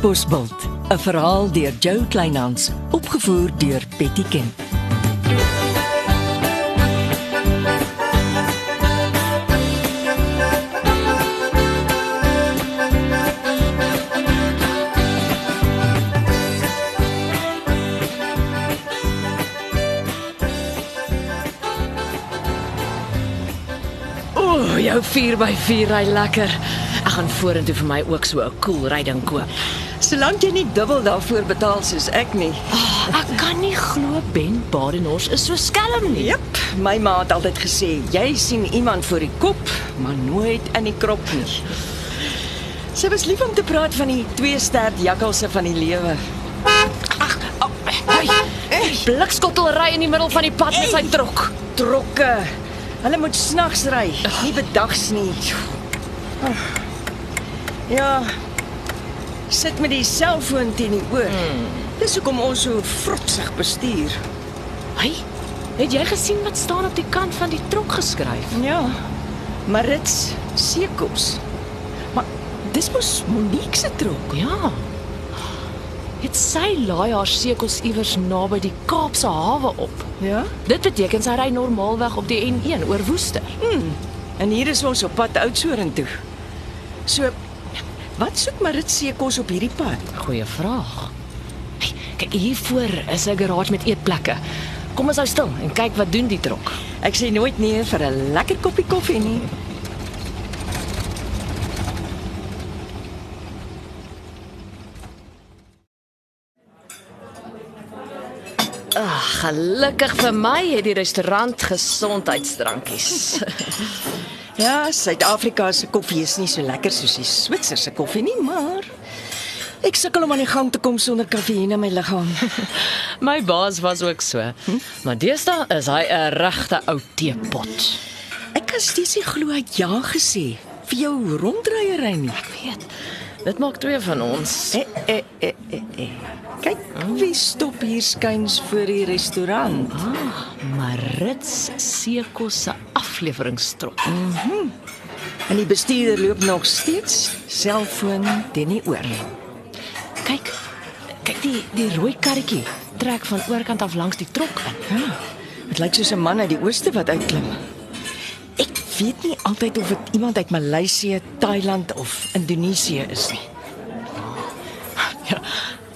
Bosbult, 'n verhaal deur Jo Kleinhans, opgevoer deur Betty Ken. Ooh, jou 4x4 ry lekker. Ek gaan vorentoe vir my ook so 'n cool ryding koop. Solank jy nie dubbel daarvoor betaal soos ek nie. Ek kan nie glo Ben Badenhorst is so skelm nie. Jep, my ma het altyd gesê, jy sien iemand voor die kop, maar nooit in die krop nie. Sy was lief om te praat van die twee stert jakkalse van die lewe. Ag, oh, hey, hey, blikskottel ry in die middel van die pad met sy trok. Trokke. Hulle moet snags ry, nie bedags nie. Ja. Sit met die selfoon teen die oor. Dis hoekom ons so vrotsig bestuur. Hey, het jy gesien wat staan op die kant van die trok geskryf? Ja. Marits Sekos. Maar dis mos Monique se trok. Ja. Het sy laai haar sekels iewers naby die Kaapse hawe op. Ja. Dit beteken sy ry normaalweg op die N1 oor Woester. En hier is ons op pad Oudtshoorn toe. So wat soek Marits Sekos op hierdie pad? Goeie vraag. Hey, kyk hier voor is 'n garage met eetplekke. Kom ons hou stil en kyk wat doen die trok. Ek sê nooit nee vir 'n lekker koppie koffie nie. Ag, gelukkig vir my het die restaurant gesondheidsdrankies. Ja, Suid-Afrika se koffie is nie so lekker soos die Switserse koffie nie, maar ek sukkel om aan die gang te kom sonder kafeïne in my liggaam. my baas was ook so. Maar deesdae is hy 'n regte ou teepot. Ek kan steeds nie glo hy ja gesê vir jou rondryery nie. Ek weet. Dit maak twee van ons. Eh, eh, eh, eh, eh. Kyk, wie stop hier skuins voor die restaurant? Ah, Marits Sekos se afleweringstrok. En die bestuurder loop nog steeds selfoon teen die oor. Kyk. Kyk die die rooi karretjie trek van oorkant af langs die trok in. Ja. Dit lyk soos 'n man uit die ooste wat uitklim. Ek weet nie altyd of dit iemand uit Maleisië, Thailand of Indonesië is nie. Ja.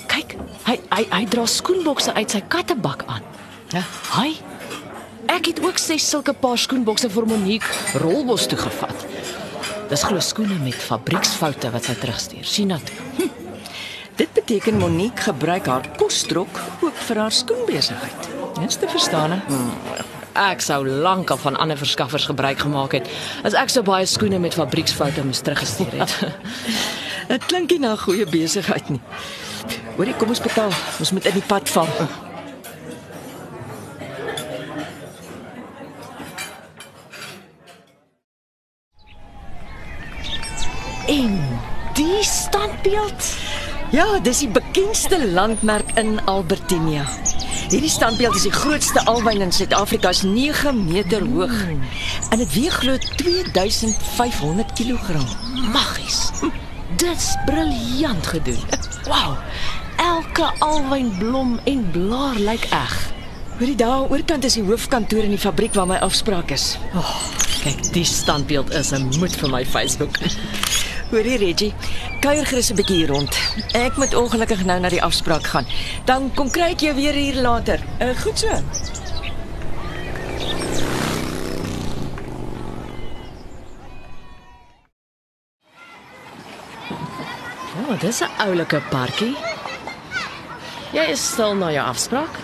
Kyk, hy hy hy dra skoenbokse uit sy kattebak aan. Ja. Hy Ek het ook ses sulke paar skoenbokse vir Monique Rolbos toe gevat. Dis glo skoene met fabrieksfoute wat sy terugstuur. Nou toe. Dit beteken Monique gebruik haar kostrok ook vir haar skoenbesigheid. Dis te verstaan. hè? Ek sou lankal van ander verskaffers gebruik gemaak het as ek so baie skoene met fabrieksfoute moes teruggestuur het. Dit klink nie na goeie besigheid nie. Hoorie, kom ons betaal. Ons moet in die pad val. Ja, dis die bekendste landmerk in Albertinia. Hierdie standbeeld is die grootste alwyn in Suid-Afrika, is 9 meter hoog. En dit weeg glo 2500 kg. Magies. Dit's briljant gedoen. Wow. Elke alwynblom en blaar lyk eg. Hoorie, daar oorkant is die hoofkantoor in die fabriek waar my afspraak is. Oh, kyk, die standbeeld is 'n moed vir my Facebook. Hoorie Reggie, kuier gerus 'n bietjie hier rond. Ek moet ongelukkig nou na die afspraak gaan. Dan kom kry ek jou weer hier later. Uh, goed so. O, oh, dis 'n oulike parkie. Jy is stil na jou afspraak?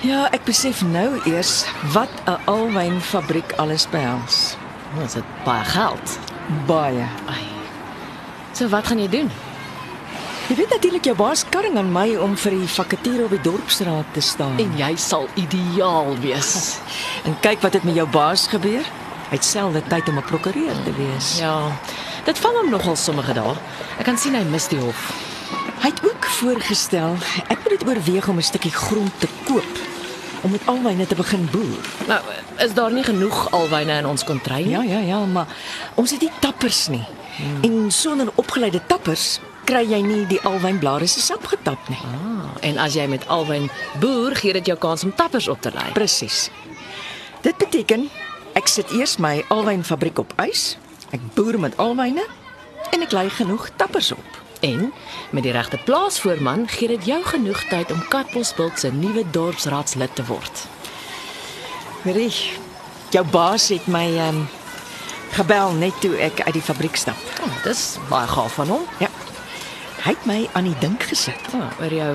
Ja, ek besef nou eers wat 'n alwynfabriek alles behels. Oh, dit baie geld. Baie. Ai. So wat gaan jy doen? Jy weet natuurlik jou baas karring aan my om vir die vakature op die dorpsraad te staan. En jy sal ideaal wees. en kyk wat het met jou baas gebeur. Hy het selfde tyd om 'n prokureur te wees. Ja. Dit val hom nogal sommige dae. Ek kan sien hy mis die hof. Hy het ook voorgestel ek moet dit oorweeg om 'n stukkie grond te koop om met alwyne te begin boer. Nou, is daar nie genoeg alwyne in ons kontry nie? Ja, ja, ja, maar ons het nie tappers nie. Hmm. En sonder opgeleide tappers kry jy nie die alwynblare se sap getap nie. Ah, en as jy met alwyn boer, gee dit jou kans om tappers op te lei. Presies. Dit beteken ek sit eers my alwynfabriek op ys. Ek boer met alwyne en ek lei genoeg tappers op. En met die regte plaasvoorman gee dit jou genoeg tyd om Katbosveld se nuwe dorpsraadslid te word. Hoorie, jou baas het my ehm um, gebel net toe ek uit die fabriek stap. Oh, dis baie gaaf van hom. Ja. Hy het my aan die dink gesit. Oh, oor jou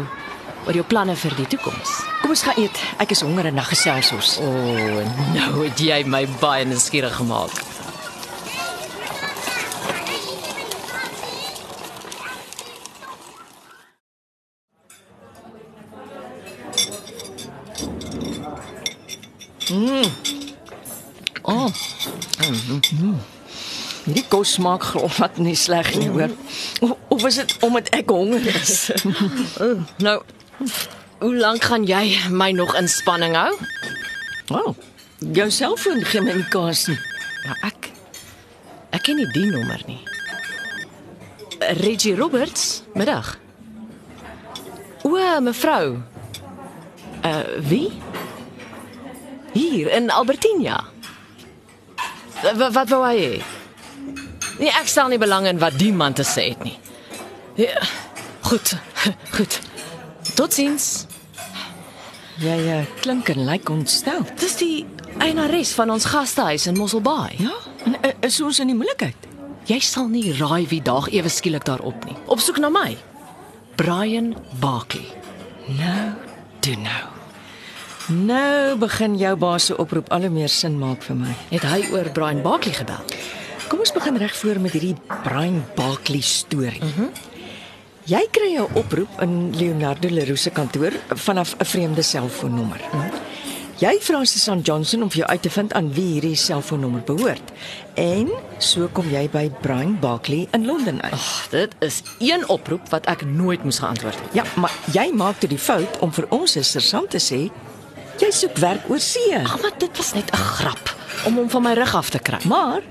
oor jou planne vir die toekoms. Kom ons gaan eet. Ek is honger en na gesels ons. O, oh, nou het jy my baie nuuskierig gemaak. Oh. Hierdie kos smaak glad nie sleg nie, hoor. Of, of is dit omdat ek honger is? Nou, hoe lank gaan jy my nog in spanning hou? Wow. Jou selfoon gee my nie kans nie. Ja, ek ek ken nie die nommer nie. Reggie Roberts, middag. O, mevrou. Uh wie? Hier in Albertinia. Wat wat wou hy? hê? Nee, ek stel nie belang in wat die man te sê het nie. Ja, goed. Goed. Totsiens. Jy uh, klink en lyk ontstel. Dis die eienares van ons gastehuis in Mosselbaai. Ja, en uh, is ons in die moeilikheid? Jy sal nie raai wie daag ewe skielik daarop nie. Op soek na my. Brian Barkley. Nou, toe nou. Nou begin jou baas se oproep al hoe meer sin maak vir my. Het hy oor Brian Barkley gebel? Kom ons begin reg voor met hierdie Brian Barkley storie. Mm Jy kry 'n oproep in Leonardo Leroux se kantoor vanaf 'n vreemde selfoonnommer. Mm -hmm. Jy vra Susan Johnson om vir jou uit te vind aan wie hierdie selfoonnommer behoort. En so kom jy by Brian Barkley in Londen uit. Ag, dit is een oproep wat ek nooit moes geantwoord het. Ja, maar jy maak toe die fout om vir ons 'n sergeant te sê jy soek werk oor see. Ag, maar dit was net 'n grap om hom van my rug af te kry. Maar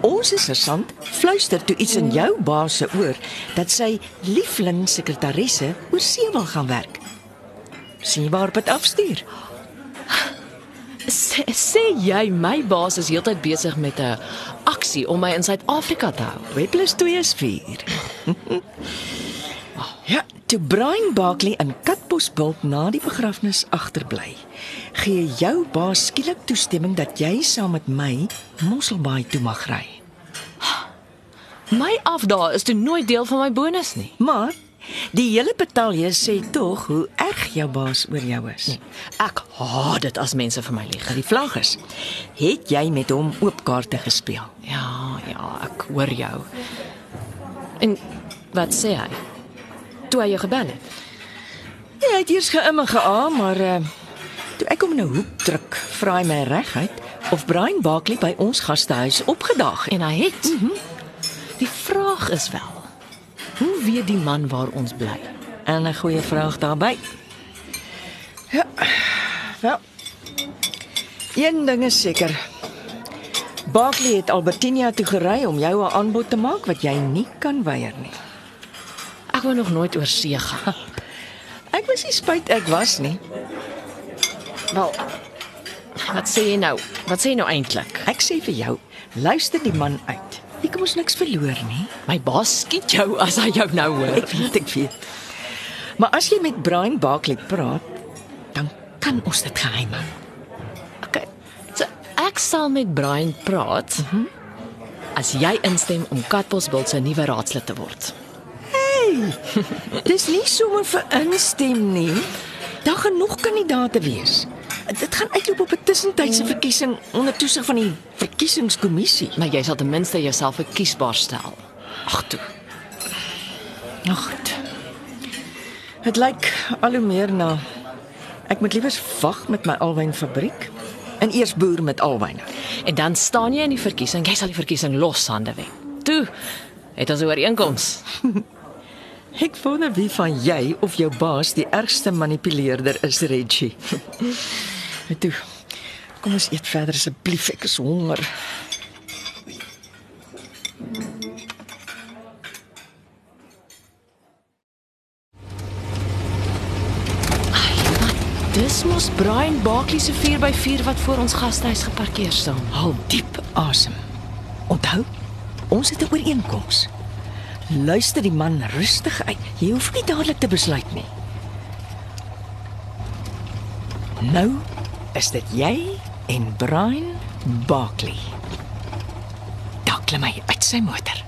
ons sergeant fluister toe iets in jou baas se oor dat sy liefling sekretaresse oor see wil gaan werk. Sien waar dit afstuur. Sê, sê jy my baas is heeltyd besig met 'n aksie om my in Suid-Afrika te hou? 2 + 2 is 4. ja, toe Brian Barkley in Katbosbult na die begrafnis agterbly, gee jou baas skielik toestemming dat jy saam met my Mosselbaai toe mag ry. My afdaag is toe nooit deel van my bonus nie. Maar die hele betalje sê tog hoe erg jou baas oor jou is. Nee. Ek haat dit as mense vir my lieg. Die vlag is. Het jy met hom oop kaarte gespeel? Ja, ja, ek hoor jou. En wat sê hy? Toe hy jou gebel het. Ja, hy het eers geimme gea, maar uh, toe ek hom in 'n hoek druk, vra hy my reguit of Brian Barkley by ons gastehuis opgedaag het. En hy het. Mm -hmm. Die vraag is wel, hoe weet die man waar ons bly? En 'n goeie vraag daarbey. Ja. Wel. Een ding is seker. Barkley het Albertinia toe gery om jou 'n aanbod te maak wat jy nie kan weier nie. Ek wou nog nooit oor see gaan. Ek was nie spyt ek was nie. Wel, wat sê jy nou? Wat sê jy nou eintlik? Ek sê vir jou, luister die man uit. Jy kom ons niks verloor nie. My baas skiet jou as hy jou nou hoor. Ek weet ek weet. Maar as jy met Brian Barkley praat, dan kan ons dit geheim hou. Okay. So ek sal met Brian praat. Mm as jy instem om Katbosveld se nuwe raadslid te word. Hey. Dis nie sommer vir instem nie. Daar gaan nog kandidaate wees. Dit gaan uitloop op 'n tussentydse verkiesing onder toesig van die verkiesingskommissie. Maar jy sal ten minste jouself verkiesbaar stel. Ag toe. Ag. Dit lyk al hoe meer na ek moet liewer wag met my alwynfabriek en eers boer met alwyne. En dan staan jy in die verkiesing, jy sal die verkiesing loshande wen. Toe het ons 'n ooreenkoms. Ek wonder wie van jy of jou baas die ergste manipuleerder is, Reggie. Toe. Kom ons eet verder asseblief, ek is honger. Dis mos Brian Barkley se 4x4 wat voor ons gastehuis geparkeer staan. Hou diep asem. Onthou, ons het 'n ooreenkoms. Luister die man rustig uit. Jy hoef nie dadelik te besluit nie. Nou is dit jy en Brian Barkley. Daar klim hy uit sy motor.